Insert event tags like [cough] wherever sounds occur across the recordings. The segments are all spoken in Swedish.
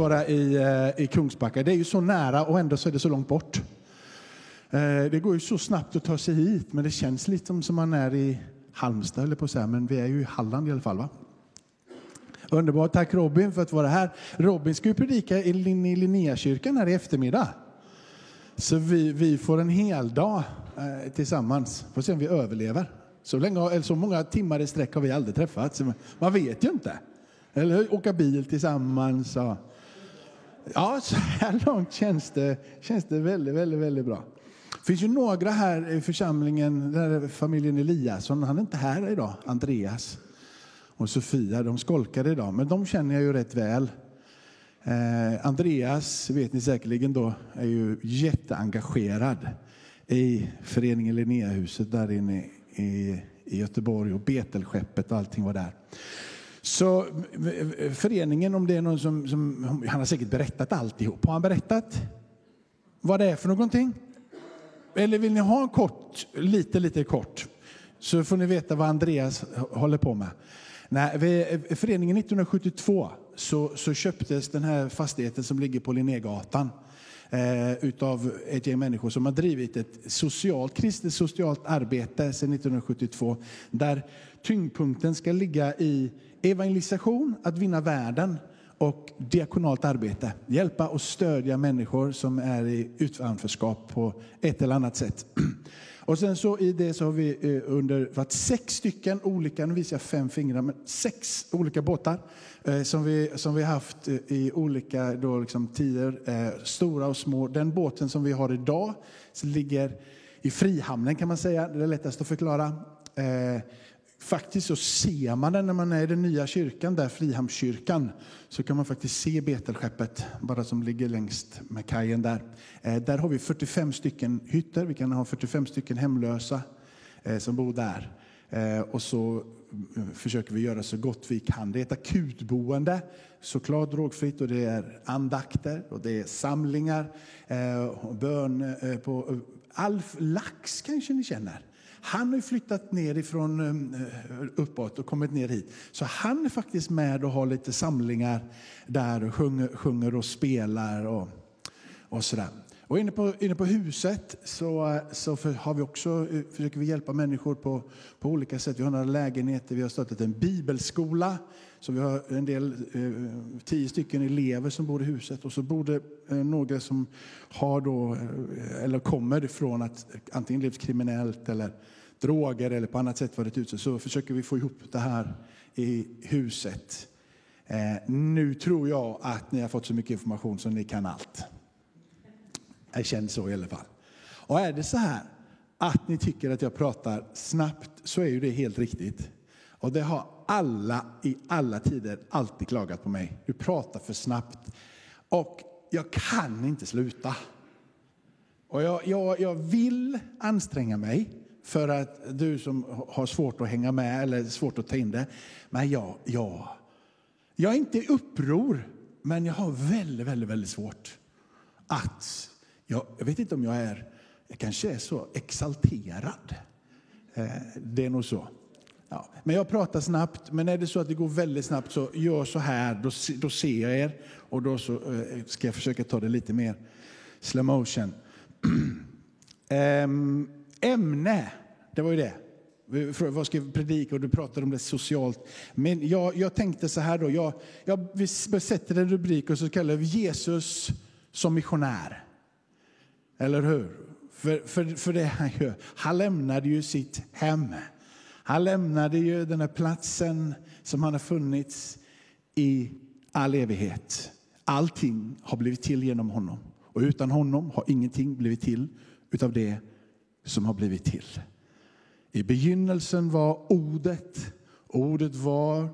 vara i, eh, i Kungsbacka. Det är ju så nära och ändå så är det så långt bort. Eh, det går ju så snabbt att ta sig hit, men det känns lite som, man är i Halmstad, eller på så här, men vi är ju i Halland i alla fall. va? Underbart. Tack Robin för att vara här. Robin ska ju predika i Linnéakyrkan här i eftermiddag. Så vi, vi får en hel dag eh, tillsammans. Får se om vi överlever. Så, länge, eller så många timmar i sträck har vi aldrig träffats. Man vet ju inte. Eller? Åka bil tillsammans. Och... Ja, så här långt känns det, känns det väldigt, väldigt, väldigt bra. Det finns ju några här i församlingen, där familjen Eliasson, han är inte här idag, Andreas och Sofia, de skolkade idag, men de känner jag ju rätt väl. Eh, Andreas, vet ni säkerligen då, är ju jätteengagerad i föreningen Linneahuset där inne i, i Göteborg och Betelskeppet och allting var där. Så föreningen, om det är någon som, som, han har säkert berättat alltihop. Har han berättat vad det är för någonting? Eller vill ni ha en kort, lite, lite kort? Så får ni veta vad Andreas håller på med. Nej, vid föreningen 1972 så, så köptes den här fastigheten som ligger på Linnégatan eh, utav ett gäng människor som har drivit ett socialt, kristet socialt arbete sedan 1972 där tyngdpunkten ska ligga i evangelisation, att vinna världen och diakonalt arbete. Hjälpa och stödja människor som är i utanförskap på ett eller annat sätt. [clears throat] Och sen så i det så har vi eh, under varit sex stycken olika, nu visar jag fem fingrar, men sex olika båtar eh, som vi, som vi haft eh, i olika då liksom tider, eh, stora och små. Den båten som vi har idag ligger i Frihamnen kan man säga, det är lättast att förklara. Faktiskt så ser man den när man är i den nya kyrkan, där Frihamnskyrkan, så kan man faktiskt se Betelskeppet, bara som ligger längst med kajen där. Eh, där har vi 45 stycken hytter, vi kan ha 45 stycken hemlösa eh, som bor där. Eh, och så mm, försöker vi göra så gott vi kan. Det är ett akutboende, såklart drogfritt, och det är andakter och det är samlingar, och bön på Alf Lax kanske ni känner. Han har flyttat ner ifrån eh, uppåt och kommit ner hit. Så han är faktiskt med och har lite samlingar där och sjunger, sjunger och spelar och, och sådär. Och inne på, inne på huset så, så för, har vi också, eh, försöker vi hjälpa människor på, på olika sätt. Vi har några lägenheter, vi har startat en bibelskola. Så vi har en del, eh, tio stycken elever som bor i huset och så bor det eh, några som har då, eh, eller kommer ifrån att antingen levt kriminellt eller droger eller på annat sätt varit ute. Så försöker vi få ihop det här i huset. Nu tror jag att ni har fått så mycket information så ni kan allt. Jag känner så i alla fall. Och är det så här att ni tycker att jag pratar snabbt så är ju det helt riktigt. Och det har alla i alla tider alltid klagat på mig. Du pratar för snabbt. Och jag kan inte sluta. Och jag, jag, jag vill anstränga mig för att du som har svårt att hänga med eller svårt att ta in det. Men jag, jag, jag är inte i uppror, men jag har väldigt, väldigt, väldigt svårt att... Jag, jag vet inte om jag är, jag kanske är så exalterad. Eh, det är nog så. Ja. Men jag pratar snabbt, men är det så att det går väldigt snabbt så gör så här, då, då ser jag er och då så, eh, ska jag försöka ta det lite mer slow motion. [clears throat] Ehm, ämne, det var ju det. Vad ska vi predika? Och du pratade om det socialt. Men jag, jag tänkte så här då, jag, jag vi sätter en rubrik och så kallar vi Jesus som missionär. Eller hur? För, för, för det han gör. Han lämnade ju sitt hem. Han lämnade ju den här platsen som han har funnits i all evighet. Allting har blivit till genom honom. Och utan honom har ingenting blivit till utav det som har blivit till. I begynnelsen var ordet, ordet var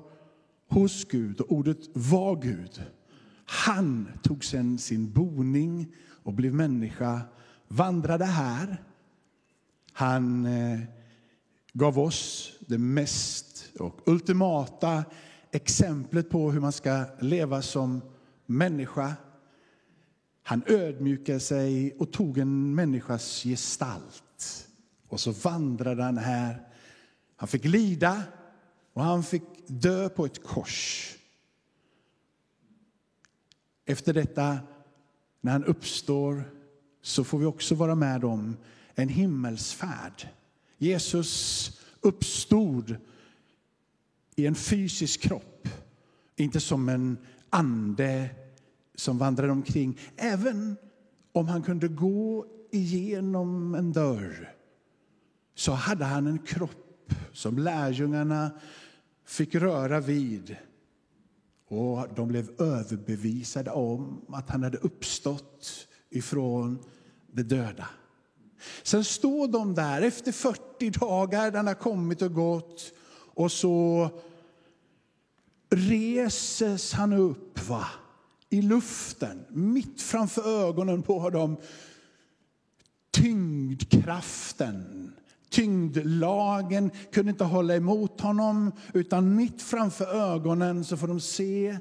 hos Gud och ordet var Gud. Han tog sen sin boning och blev människa, vandrade här. Han eh, gav oss det mest och ultimata exemplet på hur man ska leva som människa. Han ödmjukade sig och tog en människas gestalt. Och så vandrade han här. Han fick lida och han fick dö på ett kors. efter detta, när han uppstår, så får vi också vara med om en himmelsfärd. Jesus uppstod i en fysisk kropp, inte som en ande som vandrade omkring. Även om han kunde gå igenom en dörr så hade han en kropp som lärjungarna fick röra vid. Och de blev överbevisade om att han hade uppstått ifrån de döda. Sen står de där efter 40 dagar, den har kommit och gått och så reses han upp va? i luften, mitt framför ögonen på dem. Tyngdkraften, tyngdlagen kunde inte hålla emot honom utan mitt framför ögonen så får de se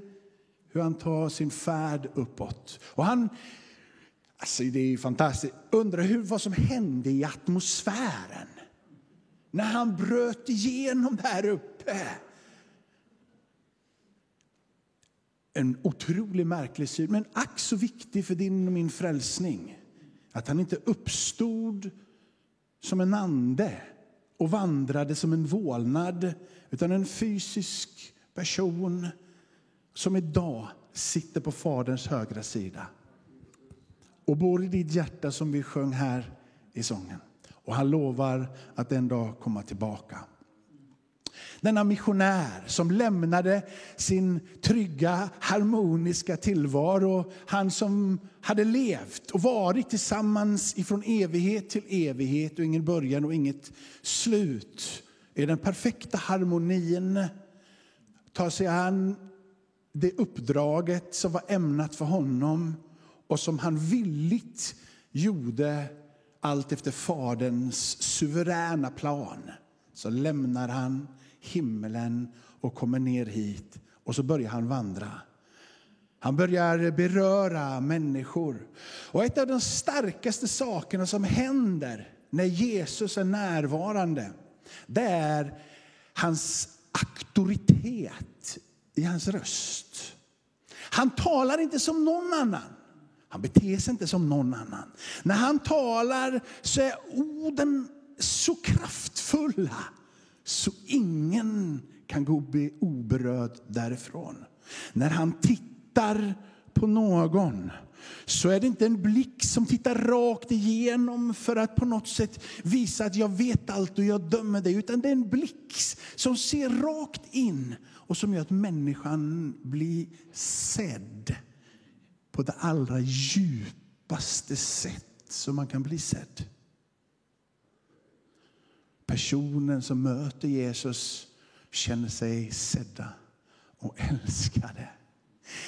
hur han tar sin färd uppåt. Och han, alltså det är fantastiskt, undrar hur, vad som hände i atmosfären när han bröt igenom där uppe. En otroligt märklig syn, men ack så viktig för din och min frälsning. Att han inte uppstod som en ande och vandrade som en vålnad, utan en fysisk person som idag sitter på Faderns högra sida och bor i ditt hjärta som vi sjöng här i sången. Och han lovar att en dag komma tillbaka. Denna missionär som lämnade sin trygga, harmoniska tillvaro. Han som hade levt och varit tillsammans ifrån evighet till evighet och ingen början och inget slut. I den perfekta harmonin tar sig an det uppdraget som var ämnat för honom och som han villigt gjorde allt efter Faderns suveräna plan. Så lämnar han himmelen och kommer ner hit och så börjar han vandra. Han börjar beröra människor. Och ett av de starkaste sakerna som händer när Jesus är närvarande, det är hans auktoritet i hans röst. Han talar inte som någon annan. Han beter sig inte som någon annan. När han talar så är orden så kraftfulla så ingen kan gå oberörd därifrån. När han tittar på någon så är det inte en blick som tittar rakt igenom för att på något sätt visa att jag vet allt och jag dömer dig. Utan det är en blick som ser rakt in och som gör att människan blir sedd på det allra djupaste sätt som man kan bli sedd. Personen som möter Jesus känner sig sedda och älskade.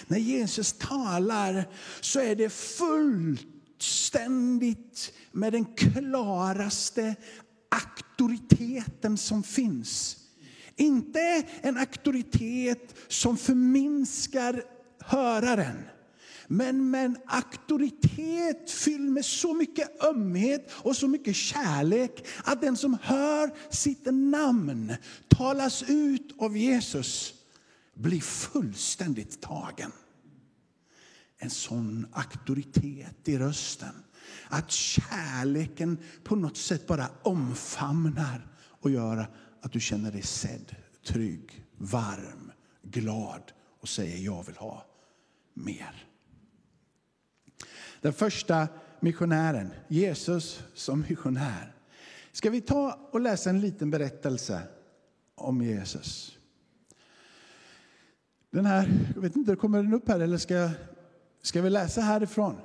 När Jesus talar så är det fullständigt med den klaraste auktoriteten som finns. Inte en auktoritet som förminskar höraren men med en auktoritet fylld med så mycket ömhet och så mycket kärlek att den som hör sitt namn talas ut av Jesus blir fullständigt tagen. En sån auktoritet i rösten. Att kärleken på något sätt bara omfamnar och gör att du känner dig sedd, trygg, varm, glad och säger jag vill ha mer. Den första missionären, Jesus som missionär. Ska vi ta och läsa en liten berättelse om Jesus? Den här, jag vet inte, kommer den upp här eller ska, ska vi läsa härifrån?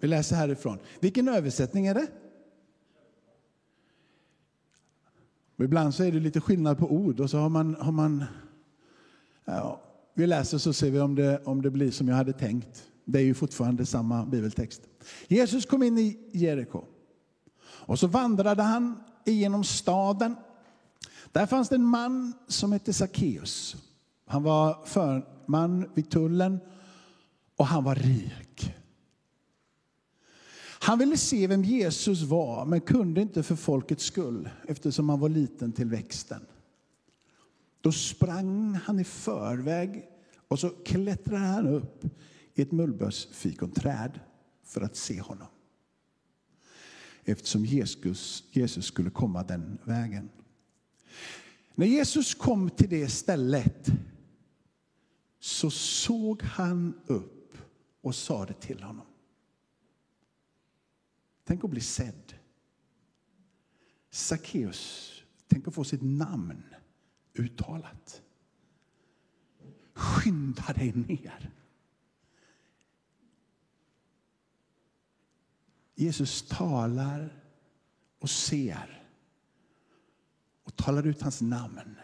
Vi läser härifrån. Vilken översättning är det? ibland så är det lite skillnad på ord och så har man, har man ja, vi läser så ser vi om det, om det blir som jag hade tänkt. Det är ju fortfarande samma bibeltext. Jesus kom in i Jeriko. Och så vandrade han igenom staden. Där fanns det en man som hette Sackeus. Han var förman vid tullen och han var rik. Han ville se vem Jesus var, men kunde inte för folkets skull eftersom han var liten till växten. Då sprang han i förväg och så klättrade han upp i ett mullbärsfikonträd för att se honom. Eftersom Jesus, Jesus skulle komma den vägen. När Jesus kom till det stället så såg han upp och sa det till honom. Tänk att bli sedd. Sackeus, tänk att få sitt namn uttalat. Skynda dig ner. Jesus talar och ser och talar ut hans namn.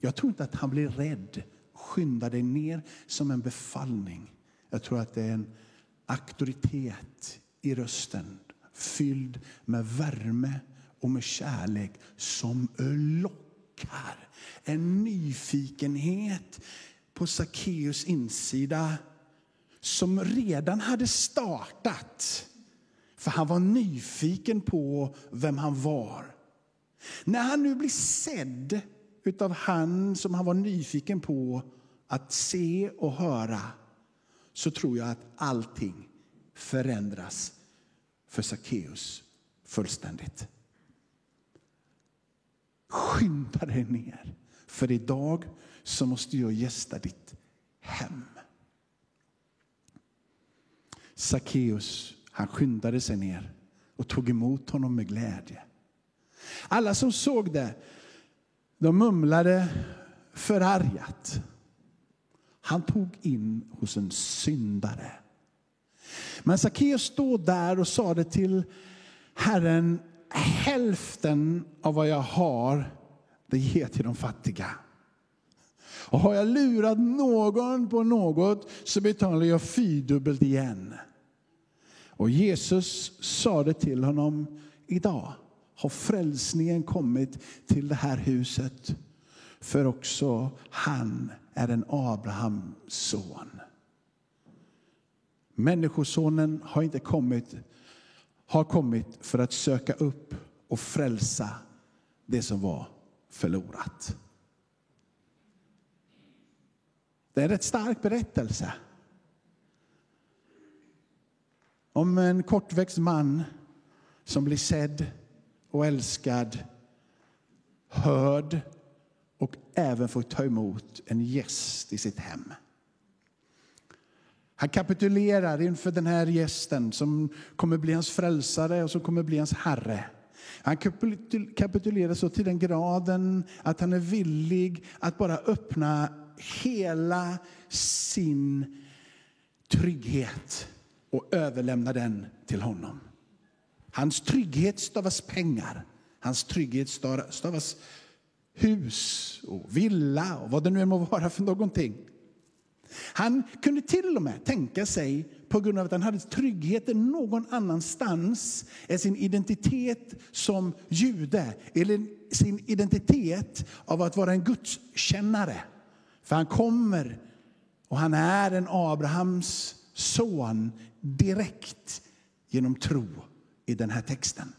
Jag tror inte att han blir rädd. Skynda dig ner som en befallning. Jag tror att det är en auktoritet i rösten fylld med värme och med kärlek som lockar. En nyfikenhet på Sackeus insida som redan hade startat. För han var nyfiken på vem han var. När han nu blir sedd av han som han var nyfiken på att se och höra så tror jag att allting förändras för Sackeus fullständigt. Skynda dig ner, för idag så måste jag gästa ditt hem. Sackeus, han skyndade sig ner och tog emot honom med glädje. Alla som såg det, de mumlade förargat. Han tog in hos en syndare. Men Sackeus stod där och sade till Herren, hälften av vad jag har, det ger jag till de fattiga. Och har jag lurat någon på något så betalar jag fyrdubbelt igen. Och Jesus sade till honom, idag har frälsningen kommit till det här huset. För också han är en Abrahams son. Människosonen har inte kommit, har kommit för att söka upp och frälsa det som var förlorat. Det är en rätt stark berättelse. Om en kortväxt man som blir sedd och älskad, hörd och även får ta emot en gäst i sitt hem. Han kapitulerar inför den här gästen som kommer bli hans frälsare och som kommer bli hans herre. Han kapitulerar så till den graden att han är villig att bara öppna hela sin trygghet och överlämna den till honom. Hans trygghet stavas pengar. Hans trygghet stavas hus och villa och vad det nu må vara för någonting. Han kunde till och med tänka sig, på grund av att han hade tryggheten någon annanstans än sin identitet som jude, eller sin identitet av att vara en gudskännare. För han kommer och han är en Abrahams son direkt genom tro i den här texten.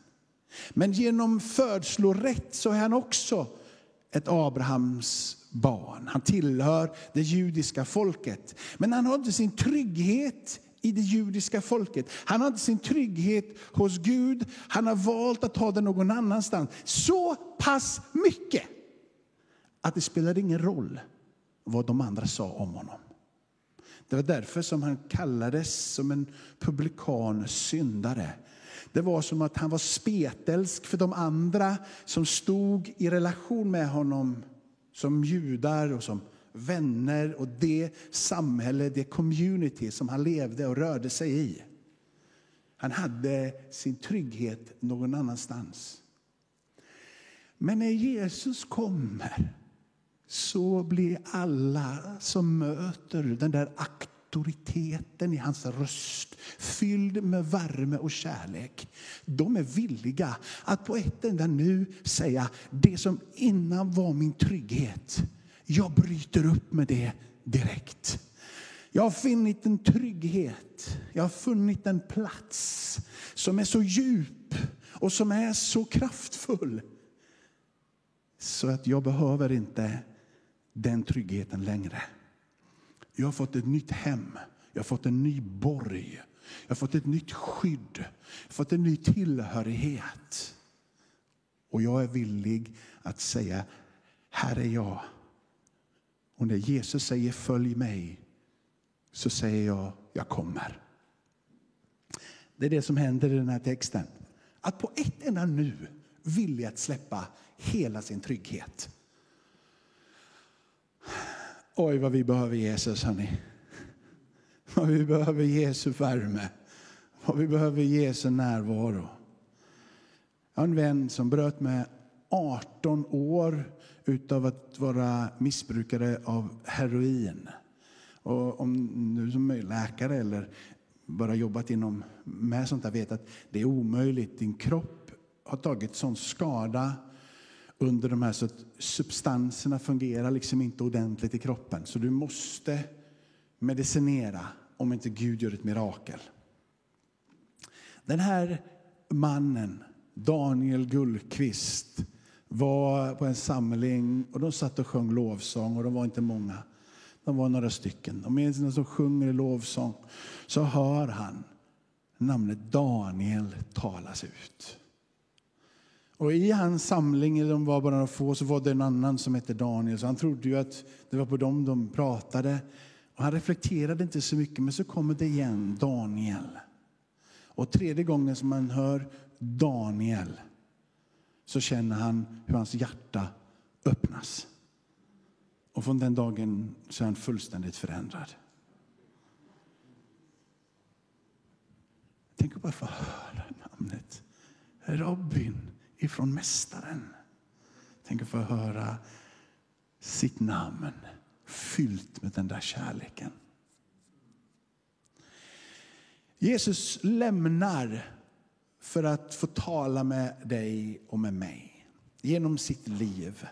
Men genom födslorätt så är han också ett Abrahams barn. Han tillhör det judiska folket. Men han har inte sin trygghet i det judiska folket. Han har inte sin trygghet hos Gud. Han har valt att ha den någon annanstans. Så pass mycket att det spelar ingen roll vad de andra sa om honom. Det var därför som han kallades som en publikan syndare. Det var som att han var spetälsk för de andra som stod i relation med honom som judar och som vänner och det samhälle, det community som han levde och rörde sig i. Han hade sin trygghet någon annanstans. Men när Jesus kommer så blir alla som möter den där auktoriteten i hans röst fylld med värme och kärlek. De är villiga att på ett enda nu säga det som innan var min trygghet. Jag bryter upp med det direkt. Jag har funnit en trygghet, jag har funnit en plats som är så djup och som är så kraftfull så att jag behöver inte den tryggheten längre. Jag har fått ett nytt hem Jag har fått en ny borg. Jag har fått ett nytt skydd. Jag har fått en ny tillhörighet. Och jag är villig att säga, här är jag. Och när Jesus säger följ mig, så säger jag, jag kommer. Det är det som händer i den här texten. Att på ett enda nu vilja att släppa hela sin trygghet. Oj, vad vi behöver Jesus, hörni. Vad vi behöver Jesu värme. Vad vi behöver Jesu närvaro. Jag har en vän som bröt med 18 år utav att vara missbrukare av heroin. Och om du som är läkare eller bara jobbat inom, med sånt där vet att det är omöjligt. Din kropp har tagit sån skada under de här så att substanserna fungerar liksom inte ordentligt i kroppen. Så du måste medicinera om inte Gud gör ett mirakel. Den här mannen, Daniel Gullqvist, var på en samling och de satt och sjöng lovsång och de var inte många. De var några stycken. Och medan de sjunger lovsång så hör han namnet Daniel talas ut. Och i hans samling, de var bara några få, så var det en annan som hette Daniel. Så han trodde ju att det var på dem de pratade. Och han reflekterade inte så mycket, men så kommer det igen, Daniel. Och tredje gången som man hör Daniel så känner han hur hans hjärta öppnas. Och från den dagen så är han fullständigt förändrad. Tänk att bara få höra namnet Robin ifrån Mästaren. Tänk att få höra sitt namn fyllt med den där kärleken. Jesus lämnar för att få tala med dig och med mig genom sitt liv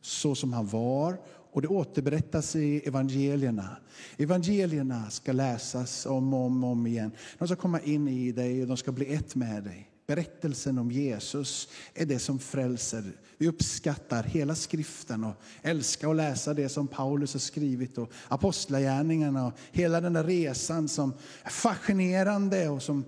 så som han var. Och det återberättas i evangelierna. Evangelierna ska läsas om och om, om igen. De ska komma in i dig och de ska bli ett med dig. Berättelsen om Jesus är det som frälser. Vi uppskattar hela skriften och älskar att läsa det som Paulus har skrivit och apostlagärningarna och hela den där resan som är fascinerande och som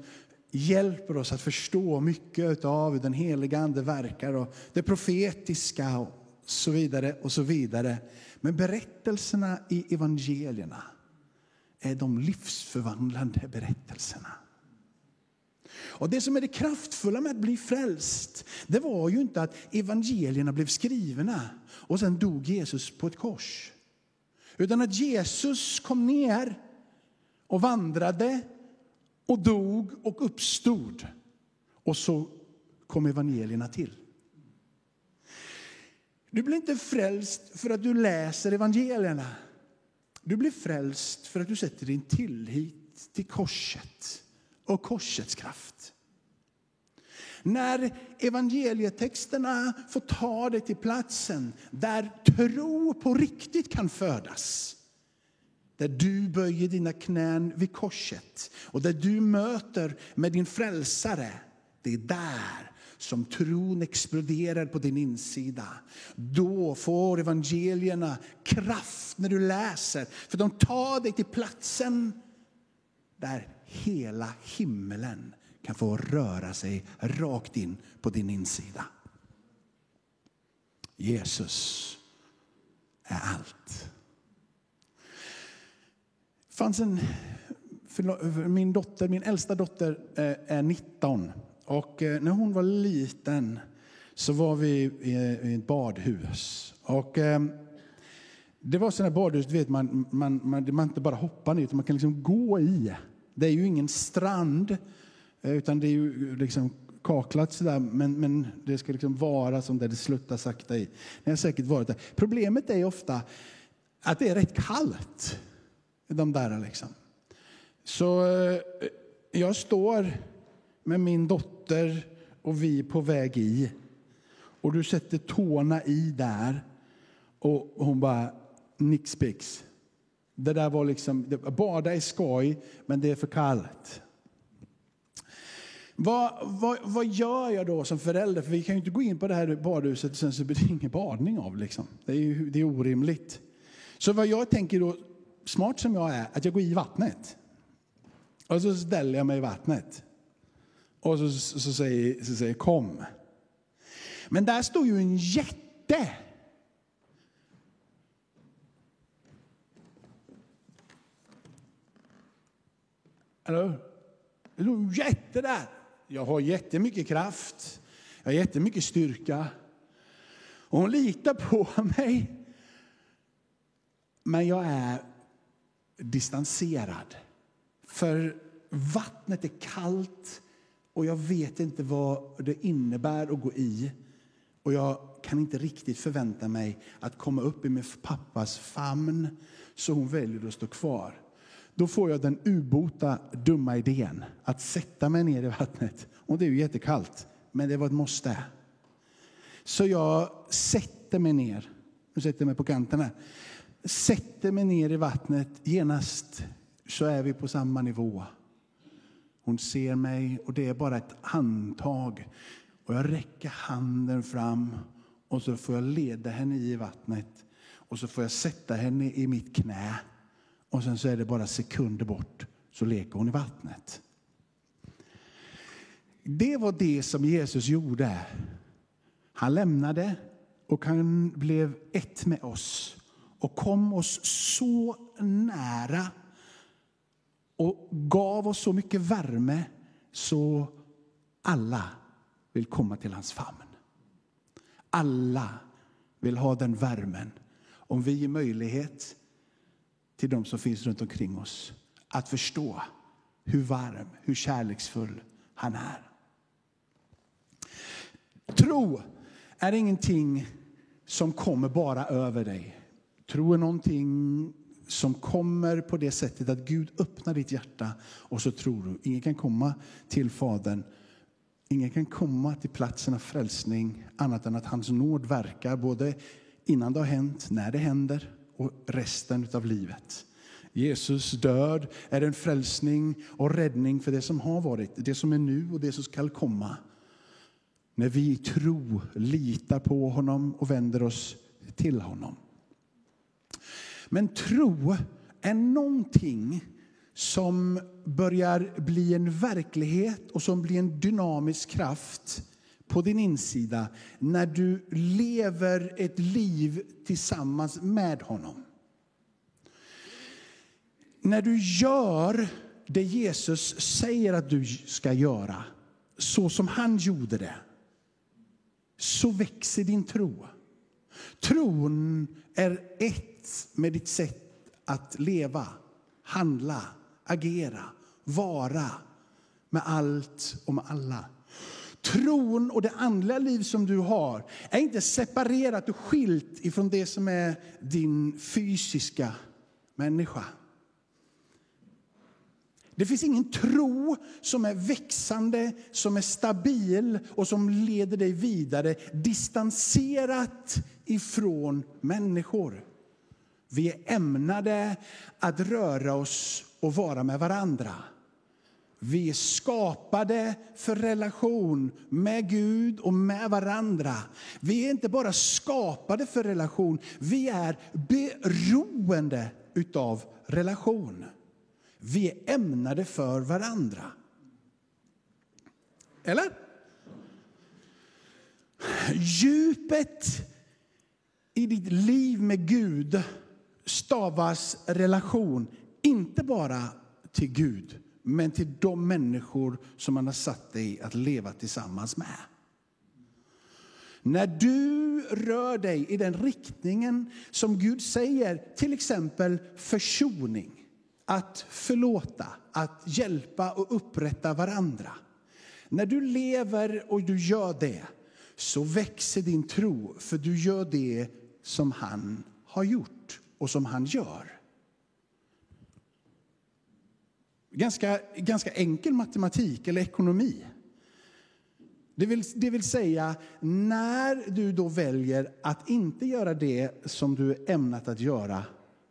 hjälper oss att förstå mycket av hur den heliga Ande verkar och det profetiska och så vidare och så vidare. Men berättelserna i evangelierna är de livsförvandlande berättelserna. Och Det som är det kraftfulla med att bli frälst, det var ju inte att evangelierna blev skrivna och sen dog Jesus på ett kors. Utan att Jesus kom ner och vandrade och dog och uppstod. Och så kom evangelierna till. Du blir inte frälst för att du läser evangelierna. Du blir frälst för att du sätter din tillit till korset och korsets kraft. När evangelietexterna får ta dig till platsen där tro på riktigt kan födas. Där du böjer dina knän vid korset och där du möter med din frälsare. Det är där som tron exploderar på din insida. Då får evangelierna kraft när du läser. För de tar dig till platsen där hela himmelen kan få röra sig rakt in på din insida. Jesus är allt. Fanns en, min, dotter, min äldsta dotter eh, är 19. Och eh, när hon var liten så var vi i ett badhus. Och eh, det var sådana badhus, du vet, man, man, man, man inte bara hoppar ner, utan man kan liksom gå i. Det är ju ingen strand, eh, utan det är ju eh, liksom kaklat sådär, men, men det ska liksom vara som där det sluttar sakta i. Det har säkert varit där. Problemet är ofta att det är rätt kallt. De där liksom. Så eh, jag står med min dotter och vi är på väg i. Och du sätter tårna i där och hon bara nixpix. Det där var liksom, bada är skoj, men det är för kallt. Vad, vad, vad gör jag då som förälder? För vi kan ju inte gå in på det här badhuset och sen så blir det ingen badning av. Liksom. Det är ju det är orimligt. Så vad jag tänker då, smart som jag är, att jag går i vattnet. Och så ställer jag mig i vattnet. Och så, så, säger, så säger kom. Men där står ju en jätte. Eller Det står en jätte där. Jag har jättemycket kraft. Jag har jättemycket styrka. Och hon litar på [laughs] mig. Men jag är distanserad. För vattnet är kallt och jag vet inte vad det innebär att gå i. Och jag kan inte riktigt förvänta mig att komma upp i min pappas famn, så hon väljer att stå kvar. Då får jag den ubota dumma idén att sätta mig ner i vattnet. Och det är ju jättekallt, men det var ett måste. Så jag sätter mig ner. Nu sätter jag mig på kanterna. Sätter mig ner i vattnet. Genast så är vi på samma nivå. Hon ser mig och det är bara ett handtag. Och jag räcker handen fram och så får jag leda henne i vattnet. Och så får jag sätta henne i mitt knä. Och sen så är det bara sekunder bort så leker hon i vattnet. Det var det som Jesus gjorde. Han lämnade och han blev ett med oss och kom oss så nära och gav oss så mycket värme så alla vill komma till hans famn. Alla vill ha den värmen. Om vi ger möjlighet till de som finns runt omkring oss att förstå hur varm, hur kärleksfull han är. Tro är ingenting som kommer bara över dig. Tro är någonting som kommer på det sättet att Gud öppnar ditt hjärta och så tror du. Ingen kan komma till Fadern, ingen kan komma till platsen av frälsning annat än att hans nåd verkar både innan det har hänt, när det händer och resten av livet. Jesus död är en frälsning och räddning för det som har varit, det som är nu och det som skall komma. När vi i tro litar på honom och vänder oss till honom. Men tro är någonting som börjar bli en verklighet och som blir en dynamisk kraft på din insida när du lever ett liv tillsammans med honom. När du gör det Jesus säger att du ska göra, så som han gjorde det, så växer din tro. Tron är ett med ditt sätt att leva, handla, agera, vara med allt och med alla. Tron och det andliga liv som du har är inte separerat och skilt ifrån det som är din fysiska människa. Det finns ingen tro som är växande, som är stabil och som leder dig vidare distanserat ifrån människor. Vi är ämnade att röra oss och vara med varandra. Vi är skapade för relation med Gud och med varandra. Vi är inte bara skapade för relation, vi är beroende utav relation. Vi är ämnade för varandra. Eller? Djupet i ditt liv med Gud stavas relation, inte bara till Gud, men till de människor som man har satt dig att leva tillsammans med. När du rör dig i den riktningen som Gud säger, till exempel försoning, att förlåta, att hjälpa och upprätta varandra. När du lever och du gör det så växer din tro, för du gör det som han har gjort och som han gör. Ganska, ganska enkel matematik eller ekonomi. Det vill, det vill säga, när du då väljer att inte göra det som du är ämnat att göra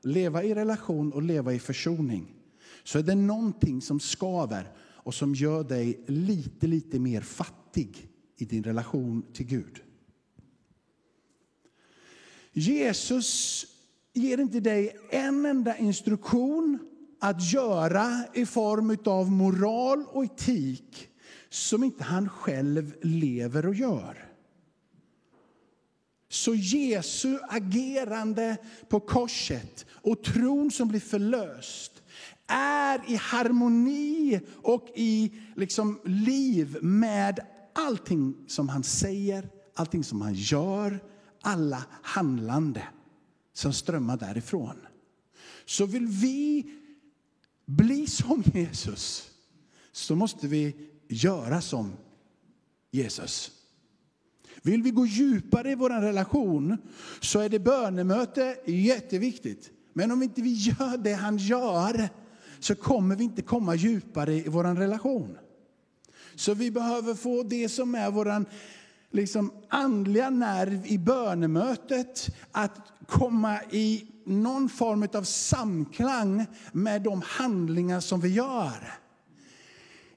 leva i relation och leva i försoning så är det någonting som skaver och som gör dig lite, lite mer fattig i din relation till Gud. Jesus ger inte dig en enda instruktion att göra i form av moral och etik som inte han själv lever och gör. Så Jesu agerande på korset och tron som blir förlöst är i harmoni och i liksom liv med allting som han säger, allting som han gör, alla handlande som strömmar därifrån. Så vill vi bli som Jesus så måste vi göra som Jesus. Vill vi gå djupare i vår relation så är det bönemöte jätteviktigt. Men om inte vi gör det han gör så kommer vi inte komma djupare i vår relation. Så vi behöver få det som är vår liksom, andliga nerv i bönemötet att komma i någon form av samklang med de handlingar som vi gör.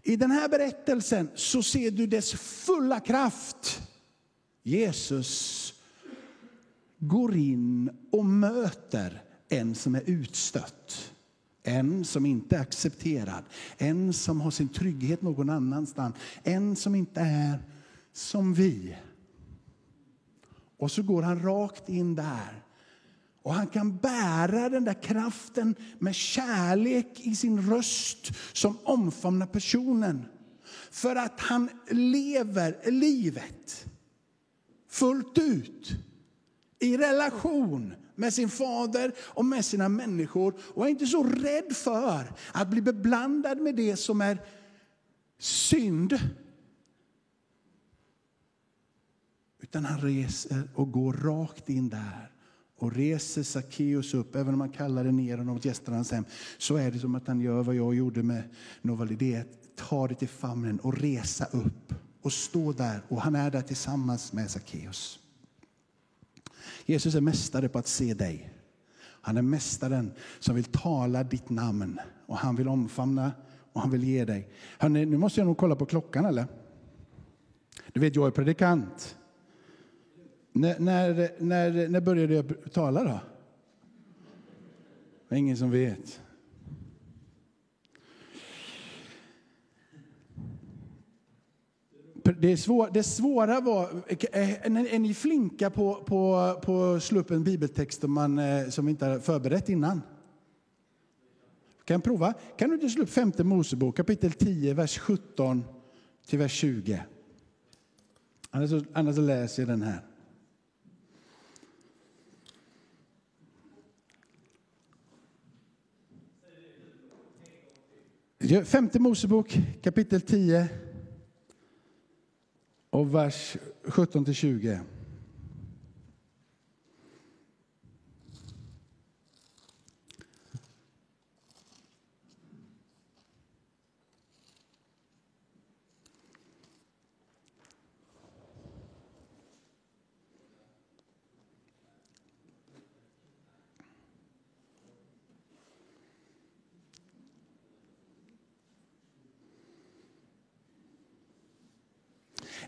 I den här berättelsen så ser du dess fulla kraft. Jesus går in och möter en som är utstött. En som inte är accepterad, en som har sin trygghet någon annanstans. En som inte är som vi. Och så går han rakt in där. Och han kan bära den där kraften med kärlek i sin röst som omfamnar personen. För att han lever livet fullt ut i relation med sin fader och med sina människor och är inte så rädd för att bli beblandad med det som är synd. Utan han reser och går rakt in där och reser Sackeus upp. Även om han kallar det ner honom till gästernas hem så är det som att han gör vad jag gjorde med Novalidet. Ta det till famnen och resa upp och stå där. Och han är där tillsammans med Sackeus. Jesus är mästare på att se dig. Han är mästaren som vill tala ditt namn och han vill omfamna och han vill ge dig. Hörrni, nu måste jag nog kolla på klockan eller? Du vet, jag är predikant. När, när, när, när började jag tala då? Det är ingen som vet. Det, svår, det svåra var, är ni flinka på, på, på slå upp en bibeltext som, man, eh, som inte har förberett innan? Kan prova? Kan du inte slå upp femte Mosebok kapitel 10, vers 17 till vers 20? Annars, annars läser jag den här. Femte Mosebok kapitel 10 och vers 17 till 20.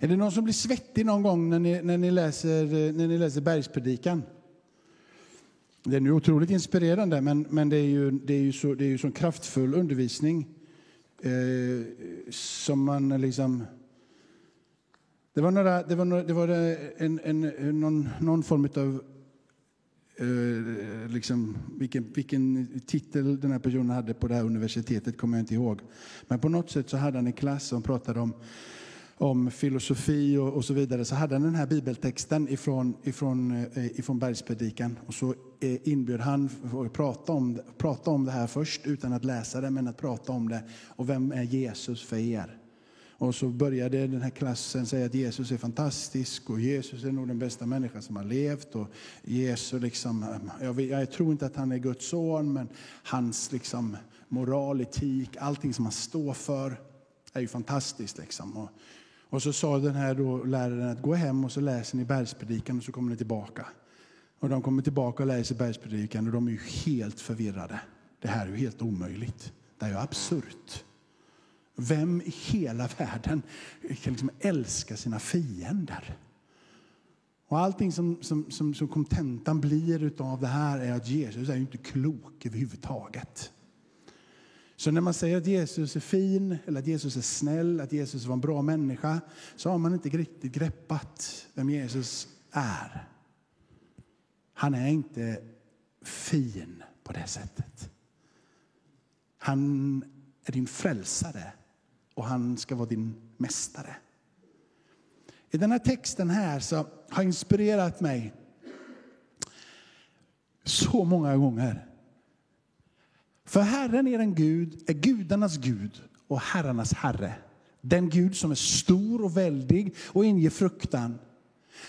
Är det någon som blir svettig någon gång när ni, när ni, läser, eh, när ni läser bergspredikan? Det är nu otroligt inspirerande, men, men det är ju, det är ju så, det är ju så kraftfull undervisning eh, som man liksom... Det var, några, det var, några, det var eh, en, en, någon, någon form av... Eh, liksom, vilken, vilken titel den här personen hade på det här universitetet kommer jag inte ihåg. Men på något sätt så hade han en klass som pratade om om filosofi och, och, så vidare så hade han den här bibeltexten ifrån, ifrån, eh, ifrån bergspredikan. Och så eh, inbjöd han att prata om, prata om det här först utan att läsa det, men att prata om det. Och vem är Jesus för er? Och så började den här klassen säga att Jesus är fantastisk och Jesus är nog den bästa människan som har levt. Och Jesus liksom, jag, jag tror inte att han är Guds son, men hans liksom, moral, etik, allting som han står för är ju fantastiskt. Liksom. Och och så sa den här då, läraren att gå hem och så läser ni bergspredikan och så kommer ni tillbaka. Och de kommer tillbaka och läser bergspredikan och de är ju helt förvirrade. Det här är ju helt omöjligt. Det är ju absurt. Vem i hela världen kan liksom älska sina fiender? Och allting som, som, som, som kontentan blir av det här är att Jesus är ju inte klok överhuvudtaget. Så när man säger att Jesus är fin, eller att Jesus är snäll, att Jesus var en bra människa, så har man inte riktigt greppat vem Jesus är. Han är inte fin på det sättet. Han är din frälsare och han ska vara din mästare. I den här texten här så har inspirerat mig så många gånger. För Herren är en Gud, är gudarnas Gud och herrarnas Herre. Den Gud som är stor och väldig och inger fruktan.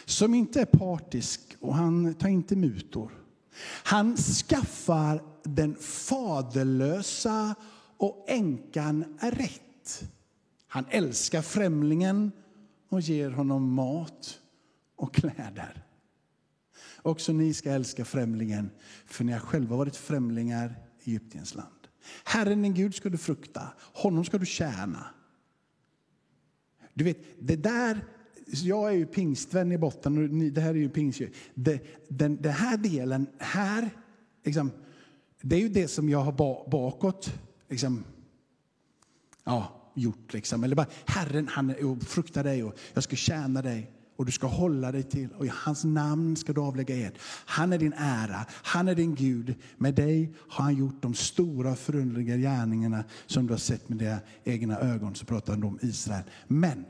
Som inte är partisk och han tar inte mutor. Han skaffar den faderlösa och änkan rätt. Han älskar främlingen och ger honom mat och kläder. Också ni ska älska främlingen, för ni har själva varit främlingar i land. Herren din Gud ska du frukta, honom ska du tjäna. Du vet, det där, jag är ju pingstvän i botten och det här är ju pingstkyrka. Det, den, den här delen här, liksom, det är ju det som jag har bakåt liksom, ja, gjort. Liksom. Eller bara, Herren, han fruktar dig och jag ska tjäna dig och du ska hålla dig till och i hans namn ska du avlägga ed. Han är din ära, han är din Gud. Med dig har han gjort de stora förunderliga gärningarna som du har sett med dina egna ögon. Så pratar han om Israel. Men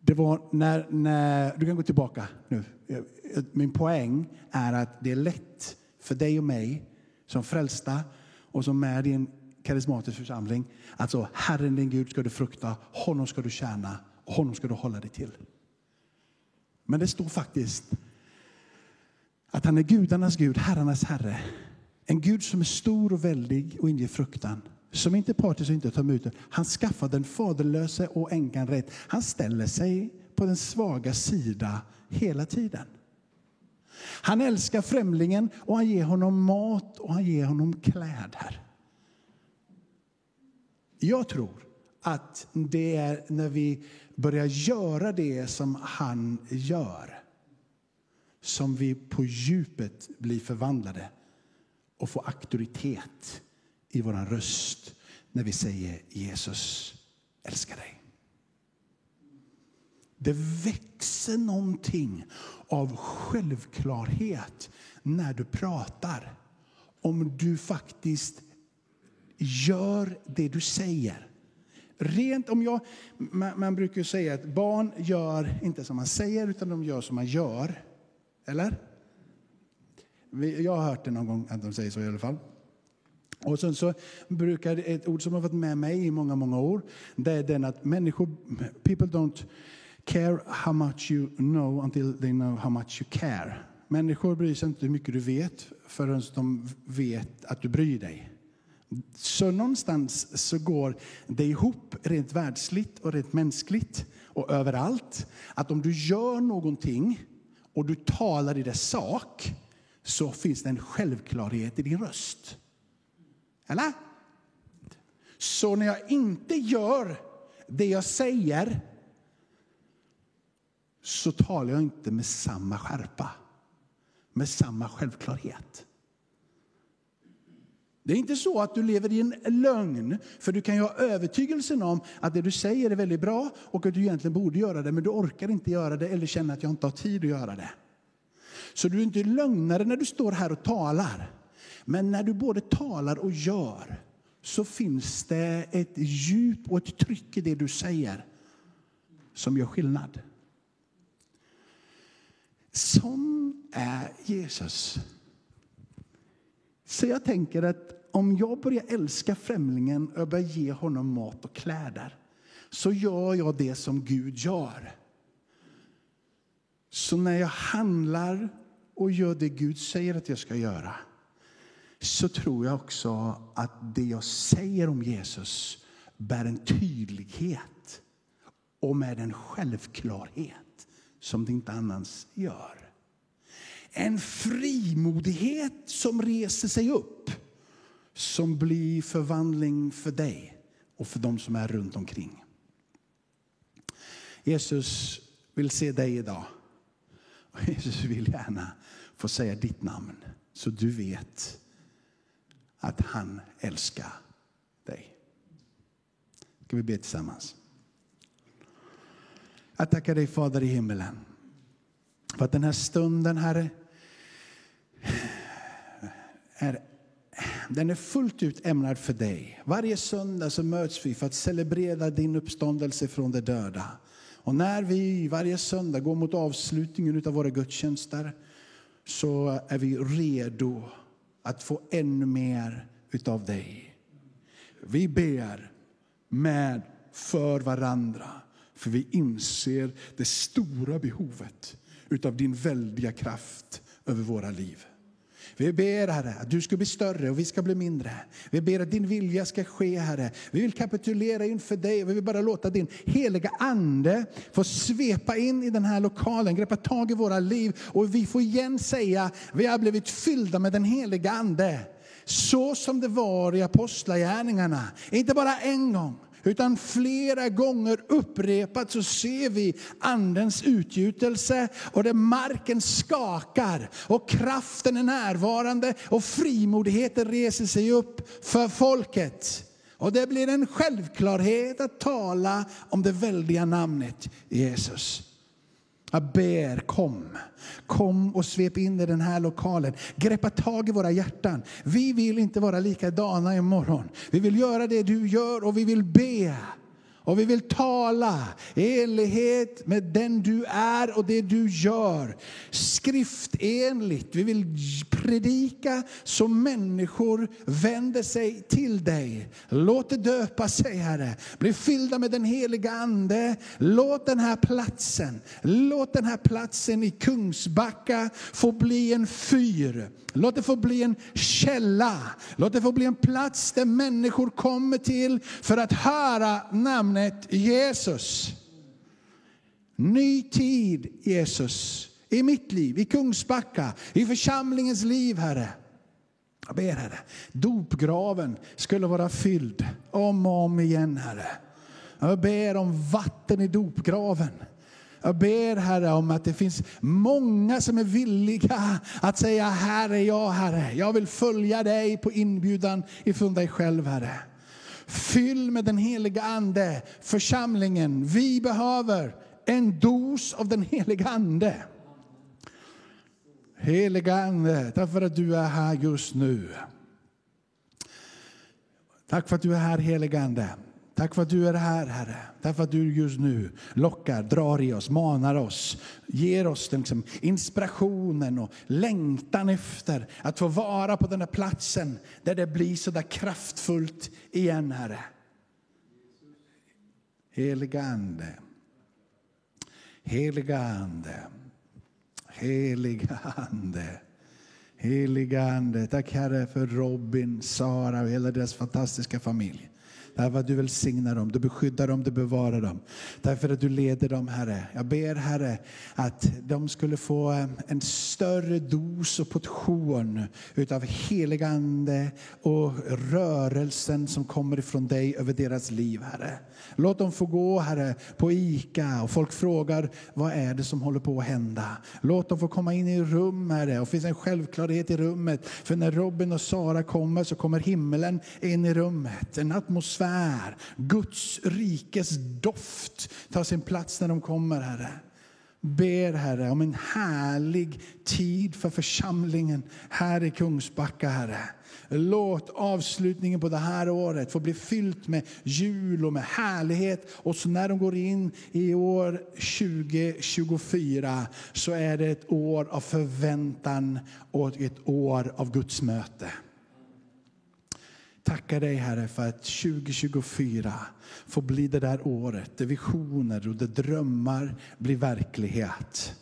det var när, när, du kan gå tillbaka nu. Min poäng är att det är lätt för dig och mig som frälsta och som är i en karismatisk församling. att så, Herren din Gud ska du frukta, honom ska du tjäna och honom ska du hålla dig till. Men det står faktiskt att han är gudarnas Gud, herrarnas Herre. En Gud som är stor och väldig och inger fruktan. Som inte är partisk och inte tar mutor. Han skaffar den faderlöse och änkan rätt. Han ställer sig på den svaga sida hela tiden. Han älskar främlingen och han ger honom mat och han ger honom kläder. Jag tror att det är när vi börja göra det som han gör som vi på djupet blir förvandlade och får auktoritet i vår röst när vi säger Jesus älskar dig. Det växer någonting av självklarhet när du pratar. Om du faktiskt gör det du säger. Rent om jag, man, man brukar säga att barn gör inte som man säger, utan de gör som man gör. Eller? Jag har hört det någon gång att de säger så i alla fall. Och sen så brukar ett ord som har varit med mig i många, många år, det är den att människor, people don't care how much you know until they know how much you care. Människor bryr sig inte hur mycket du vet förrän de vet att du bryr dig. Så någonstans så går det ihop rent världsligt och rent mänskligt och överallt. Att om du gör någonting och du talar i dess sak så finns det en självklarhet i din röst. Eller? Så när jag inte gör det jag säger så talar jag inte med samma skärpa, med samma självklarhet. Det är inte så att du lever i en lögn, för du kan ju ha övertygelsen om att det du säger är väldigt bra och att du egentligen borde göra det, men du orkar inte göra det eller känner att jag inte har tid att göra det. Så du är inte lögnare när du står här och talar. Men när du både talar och gör så finns det ett djup och ett tryck i det du säger som gör skillnad. Sån är Jesus. Så jag tänker att om jag börjar älska främlingen och börjar ge honom mat och kläder så gör jag det som Gud gör. Så när jag handlar och gör det Gud säger att jag ska göra så tror jag också att det jag säger om Jesus bär en tydlighet och med en självklarhet som det inte annars gör. En frimodighet som reser sig upp som blir förvandling för dig och för dem som är runt omkring. Jesus vill se dig idag. Och Jesus vill gärna få säga ditt namn så du vet att han älskar dig. Ska vi be tillsammans? Jag tackar dig Fader i himmelen för att den här stunden, Herre, är, den är fullt ut ämnad för dig. Varje söndag så möts vi för att celebrera din uppståndelse från de döda. Och när vi varje söndag går mot avslutningen av våra gudstjänster så är vi redo att få ännu mer utav dig. Vi ber med för varandra, för vi inser det stora behovet utav din väldiga kraft över våra liv. Vi ber Herre att du ska bli större och vi ska bli mindre. Vi ber att din vilja ska ske Herre. Vi vill kapitulera inför dig och vi vill bara låta din heliga ande få svepa in i den här lokalen, greppa tag i våra liv och vi får igen säga vi har blivit fyllda med den heliga ande. Så som det var i apostlagärningarna. Inte bara en gång, utan flera gånger upprepat så ser vi andens utgjutelse och där marken skakar och kraften är närvarande och frimodigheten reser sig upp för folket. Och det blir en självklarhet att tala om det väldiga namnet Jesus. Jag ber, kom. Kom och svep in i den här lokalen. Greppa tag i våra hjärtan. Vi vill inte vara likadana imorgon. Vi vill göra det du gör och vi vill be. Och vi vill tala i enlighet med den du är och det du gör. Skriftenligt. Vi vill predika så människor vänder sig till dig. Låt det döpa sig, Herre. Bli fyllda med den heliga Ande. Låt den här platsen, låt den här platsen i Kungsbacka få bli en fyr. Låt det få bli en källa. Låt det få bli en plats där människor kommer till för att höra namnet Jesus. Ny tid, Jesus, i mitt liv, i Kungsbacka, i församlingens liv, Herre. Jag ber, Herre, dopgraven skulle vara fylld om och om igen, Herre. Jag ber om vatten i dopgraven. Jag ber Herre om att det finns många som är villiga att säga här är jag Herre. Jag vill följa dig på inbjudan ifrån dig själv Herre. Fyll med den heliga Ande församlingen. Vi behöver en dos av den heliga Ande. Heliga Ande, tack för att du är här just nu. Tack för att du är här heliga Ande. Tack för att du är här, Herre. Tack för att du just nu lockar, drar i oss, manar oss, ger oss den liksom inspirationen och längtan efter att få vara på den där platsen där det blir så där kraftfullt igen, Herre. Heliga Ande. Heliga Ande. Heliga Ande. Heliga Ande. Tack Herre för Robin, Sara och hela deras fantastiska familj. Därför att du välsignar dem, du beskyddar dem, du bevarar dem. Därför att du leder dem, Herre. Jag ber, Herre, att de skulle få eh, en större dos och portion utav heligande och rörelsen som kommer ifrån dig över deras liv, Herre. Låt dem få gå, Herre, på ICA och folk frågar vad är det som håller på att hända. Låt dem få komma in i rum, Herre, och finns en självklarhet i rummet. För när Robin och Sara kommer så kommer himmelen in i rummet. En atmosfär, Guds rikes doft tar sin plats när de kommer, Herre ber Herre om en härlig tid för församlingen här i Kungsbacka, Herre. Låt avslutningen på det här året få bli fyllt med jul och med härlighet. Och så när de går in i år 2024 så är det ett år av förväntan och ett år av Guds möte. Tackar dig Herre för att 2024 får bli det där året där visioner och där drömmar blir verklighet.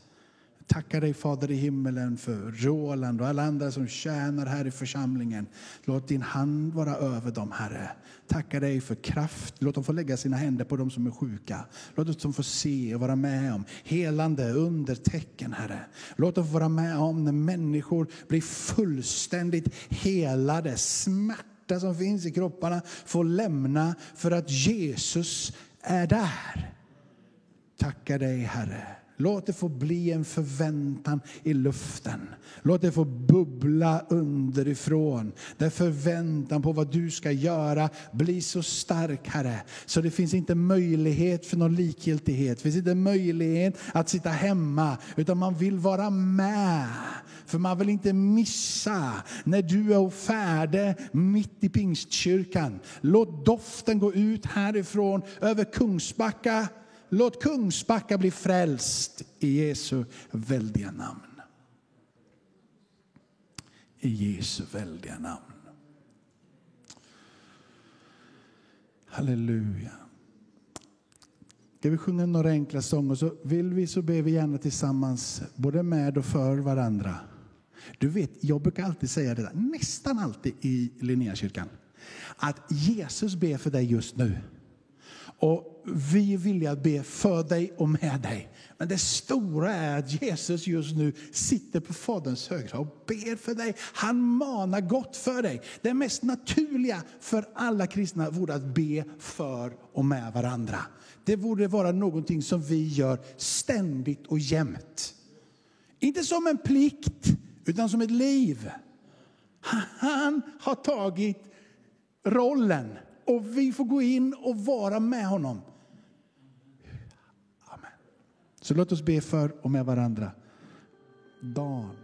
Tackar dig Fader i himmelen för Roland och alla andra som tjänar här i församlingen. Låt din hand vara över dem Herre. Tackar dig för kraft. Låt dem få lägga sina händer på dem som är sjuka. Låt dem få se och vara med om helande undertecken, Herre. Låt dem få vara med om när människor blir fullständigt helade. Smärta smärta som finns i kropparna får lämna för att Jesus är där. Tackar dig Herre Låt det få bli en förväntan i luften. Låt det få bubbla underifrån. Där förväntan på vad du ska göra blir så stark, Herre. Så det finns inte möjlighet för någon likgiltighet. Det finns inte möjlighet att sitta hemma, utan man vill vara med. För man vill inte missa när du är färdig mitt i pingstkyrkan. Låt doften gå ut härifrån över Kungsbacka Låt Kungsbacka bli frälst i Jesu väldiga namn. I Jesu väldiga namn. Halleluja. Ska vi sjunga några enkla sånger så vill vi så ber vi gärna tillsammans både med och för varandra. Du vet, jag brukar alltid säga det där, nästan alltid i Linnéakyrkan. Att Jesus ber för dig just nu. Och vi är villiga att be för dig och med dig. Men det stora är att Jesus just nu sitter på Faderns högra och ber för dig. Han manar gott för dig. Det mest naturliga för alla kristna vore att be för och med varandra. Det borde vara någonting som vi gör ständigt och jämt. Inte som en plikt, utan som ett liv. Han har tagit rollen och vi får gå in och vara med honom. Amen. Så låt oss be för och med varandra. Dan.